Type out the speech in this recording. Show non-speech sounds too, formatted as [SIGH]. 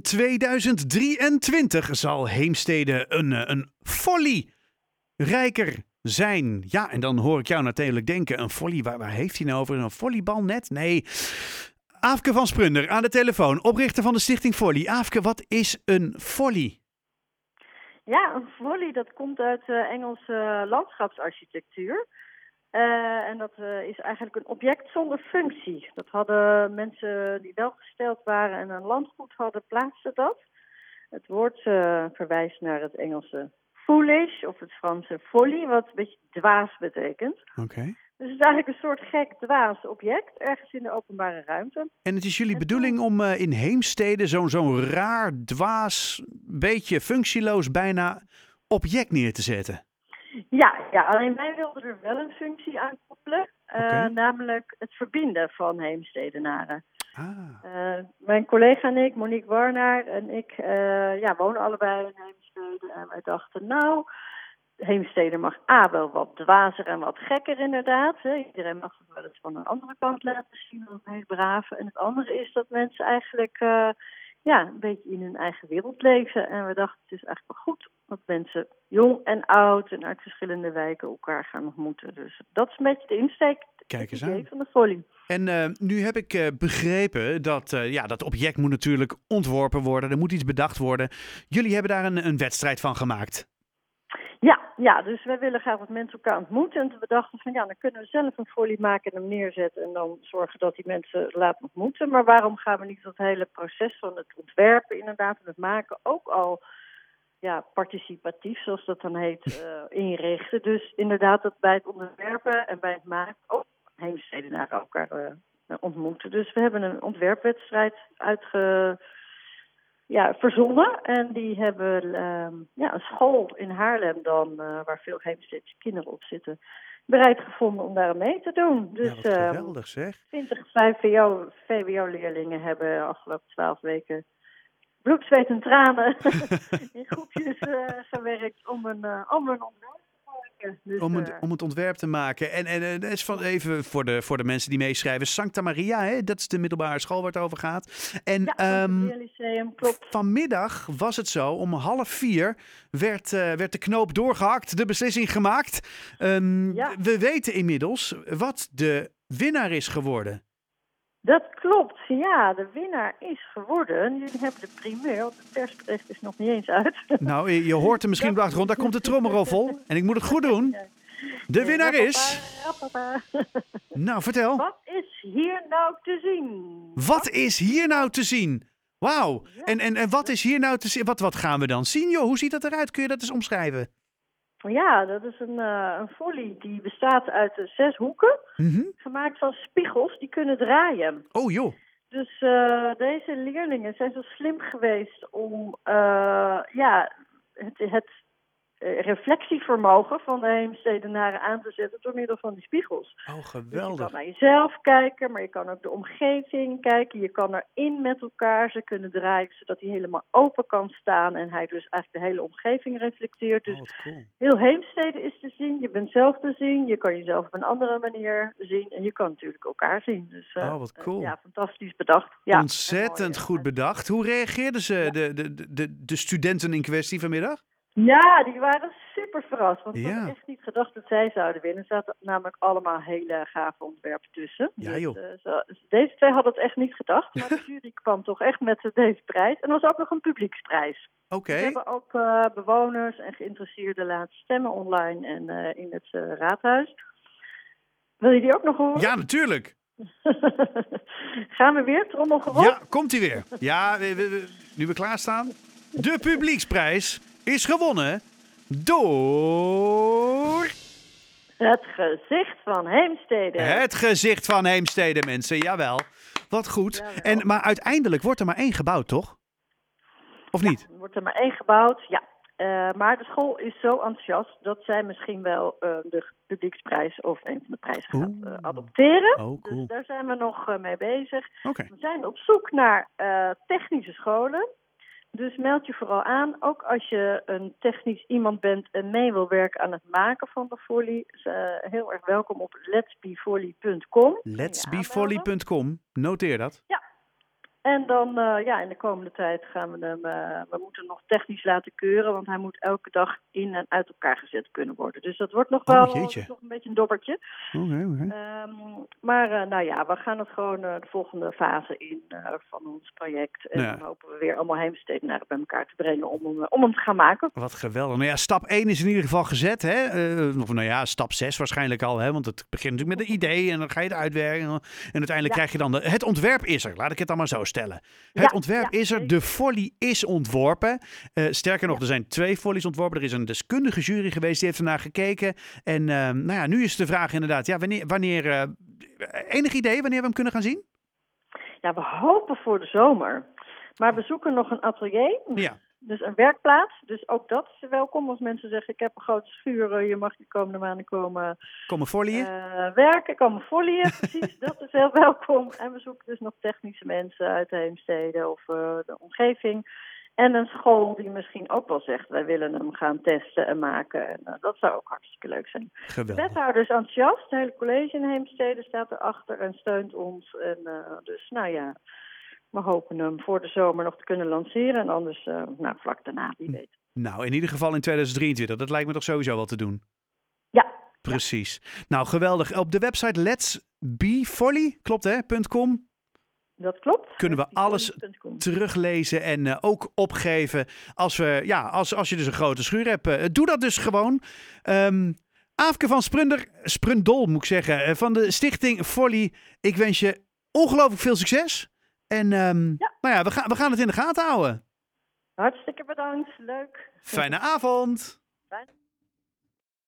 In 2023 zal Heemstede een, eh, een folly rijker zijn. Ja, en dan hoor ik jou natuurlijk denken, een folly, waar, heeft hij nou over? Een volleybal Nee. Aafke van Sprunder aan de telefoon, oprichter van de stichting Folly. Aafke, wat is een folly? Ja, een folly dat komt uit uh, Engelse landschapsarchitectuur. Uh, en dat uh, is eigenlijk een object zonder functie. Dat hadden mensen die welgesteld waren en een landgoed hadden, plaatsten dat. Het woord uh, verwijst naar het Engelse foolish of het Franse folie, wat een beetje dwaas betekent. Oké. Dus het is eigenlijk een soort gek dwaas object, ergens in de openbare ruimte. En het is jullie bedoeling om in Heemstede zo'n zo'n raar, dwaas, beetje functieloos bijna object neer te zetten? Ja, ja, alleen wij wilden er wel een functie aan koppelen. Okay. Uh, namelijk het verbinden van Heemstedenaren. Ah. Uh, mijn collega en ik, Monique Warnaar en ik, uh, ja, wonen allebei in Heemstede. En wij dachten, nou, Heemstede mag A wel wat dwazer en wat gekker inderdaad. Hè. Iedereen mag het wel eens van een andere kant laten zien, dat heel braaf. En het andere is dat mensen eigenlijk ja, een beetje in hun eigen wereld leven. En we dachten, het is eigenlijk wel goed dat mensen jong en oud en uit verschillende wijken elkaar gaan ontmoeten. Dus dat is een beetje de insteek Kijk eens aan. van de folie. En uh, nu heb ik uh, begrepen dat uh, ja, dat object moet natuurlijk ontworpen worden. Er moet iets bedacht worden. Jullie hebben daar een, een wedstrijd van gemaakt. Ja, ja, dus wij willen graag wat mensen elkaar ontmoeten. En we dachten van ja, dan kunnen we zelf een folie maken en hem neerzetten. En dan zorgen dat die mensen laten ontmoeten. Maar waarom gaan we niet dat hele proces van het ontwerpen inderdaad en het maken ook al ja, participatief, zoals dat dan heet, uh, inrichten. Dus inderdaad dat bij het ontwerpen en bij het maken ook heemstedenaren elkaar uh, ontmoeten. Dus we hebben een ontwerpwedstrijd uitge ja, verzonnen. En die hebben uh, ja, een school in Haarlem dan, uh, waar veel Heemstedse kinderen op zitten, bereid gevonden om daar mee te doen. Dus ja, geweldig zeg. 20 VWO, VWO-leerlingen hebben afgelopen twaalf weken bloed, zweet en tranen [LAUGHS] [LAUGHS] in groepjes uh, gewerkt om een, uh, om een ontwerp dus, om, het, om het ontwerp te maken. En, en, en is van even voor de, voor de mensen die meeschrijven. Sancta Maria, hè? dat is de middelbare school waar het over gaat. En ja, um, lyceum, klopt. vanmiddag was het zo, om half vier werd, uh, werd de knoop doorgehakt, de beslissing gemaakt. Um, ja. We weten inmiddels wat de winnaar is geworden. Dat klopt, ja. De winnaar is geworden. Jullie hebben de primeur, want het persbericht is nog niet eens uit. Nou, je hoort hem misschien op de achtergrond. Daar komt de trommelrol vol. En ik moet het goed doen. De winnaar is... Nou, vertel. Wat is hier nou te zien? Wat is hier nou te zien? Wauw. En, en, en wat is hier nou te zien? Wat, wat gaan we dan zien, joh? Hoe ziet dat eruit? Kun je dat eens omschrijven? Ja, dat is een, uh, een folie die bestaat uit uh, zes hoeken, mm -hmm. gemaakt van spiegels die kunnen draaien. Oh joh. Dus uh, deze leerlingen zijn zo slim geweest om ja, het, het reflectievermogen van de heemstedenaren aan te zetten door middel van die spiegels. Oh, geweldig. Dus je kan naar jezelf kijken, maar je kan ook de omgeving kijken. Je kan erin met elkaar. Ze kunnen draaien zodat hij helemaal open kan staan en hij dus eigenlijk de hele omgeving reflecteert. Dus oh, cool. heel heemstede is te zien. Je bent zelf te zien. Je kan jezelf op een andere manier zien en je kan natuurlijk elkaar zien. Dus uh, oh, wat cool. ja, fantastisch bedacht. Ja, Ontzettend mooi, goed bedacht. Hoe reageerden ze, ja. de, de, de, de studenten in kwestie vanmiddag? Ja, die waren super verrast. Want ik ja. had echt niet gedacht dat zij zouden winnen. Er zaten namelijk allemaal hele gave ontwerpen tussen. Ja, joh. Dus, uh, zo, deze twee hadden het echt niet gedacht. Maar de [LAUGHS] jury kwam toch echt met deze prijs. En er was ook nog een publieksprijs. Oké. Okay. We hebben ook uh, bewoners en geïnteresseerden laten stemmen online en uh, in het raadhuis. Wil je die ook nog horen? Ja, natuurlijk. [LAUGHS] Gaan we weer, trommelgeroffel? Ja, komt hij weer. Ja, we, we, we, nu we klaarstaan. De publieksprijs is gewonnen door... Het gezicht van Heemstede. Het gezicht van Heemstede, mensen. Jawel. Wat goed. Jawel. En, maar uiteindelijk wordt er maar één gebouwd, toch? Of niet? Er wordt er maar één gebouwd, ja. Uh, maar de school is zo enthousiast dat zij misschien wel uh, de publieksprijs of een van de prijzen gaat uh, adopteren. Oh, cool. Dus daar zijn we nog mee bezig. Okay. We zijn op zoek naar technische scholen. Dus meld je vooral aan, ook als je een technisch iemand bent en mee wil werken aan het maken van de folie. Is, uh, heel erg welkom op letsbefolie.com. Letsbefolie.com, noteer dat. En dan, uh, ja, in de komende tijd gaan we hem, uh, we moeten hem nog technisch laten keuren, want hij moet elke dag in en uit elkaar gezet kunnen worden. Dus dat wordt nog wel oh, nog een beetje een dobbertje. Okay, okay. Um, maar uh, nou ja, we gaan het gewoon de volgende fase in van ons project. En Ja. dan hopen we weer allemaal heemstedenaren bij elkaar te brengen om hem, om hem te gaan maken. Wat geweldig. Nou ja, stap 1 is in ieder geval gezet. Hè? Of nou ja, stap 6 waarschijnlijk al. Hè? Want het begint natuurlijk met een idee en dan ga je het uitwerken. En uiteindelijk Ja. krijg je dan... De, het ontwerp is er. Laat ik het dan maar zo Het ontwerp ja, is er. De folly is ontworpen. Uh, sterker nog, er zijn twee follies ontworpen. Er is een deskundige jury geweest die heeft ernaar gekeken. En uh, nou ja, nu is de vraag inderdaad... Ja, wanneer... wanneer uh, enig idee wanneer we hem kunnen gaan zien? Ja, we hopen voor de zomer. Maar we zoeken nog een atelier. Ja. Dus een werkplaats. Dus ook dat is welkom als mensen zeggen: Ik heb een grote schuur, eh, je mag de komende maanden komen Komen folieën? uh, werken, komen. [LAUGHS] Precies, dat is heel welkom. En we zoeken dus nog technische mensen uit de heemsteden of uh, de omgeving. En een school die misschien ook wel zegt: Wij willen hem gaan testen en maken. En uh, dat zou ook hartstikke leuk zijn. Geweldig. De wethouder is enthousiast. Het hele college in Heemstede staat erachter en steunt ons. En dus, nou ja. We hopen hem voor de zomer nog te kunnen lanceren. En anders uh, nou, vlak daarna, wie weet. Nou, in ieder geval in 2023. Dat lijkt me toch sowieso wel te doen. Ja. Precies. Ja. Nou, geweldig. Op de website letsbefolly, klopt hè, .com. Dat klopt. Kunnen we alles teruglezen en uh, ook opgeven als, we, ja, als, als je dus een grote schuur hebt. Uh, doe dat dus gewoon. Um, Aafke van Sprunder, Sprundol moet ik zeggen, van de stichting Folly. Ik wens je ongelooflijk veel succes. En um, ja. nou ja, we gaan, we gaan het in de gaten houden. Hartstikke bedankt. Leuk. Fijne avond.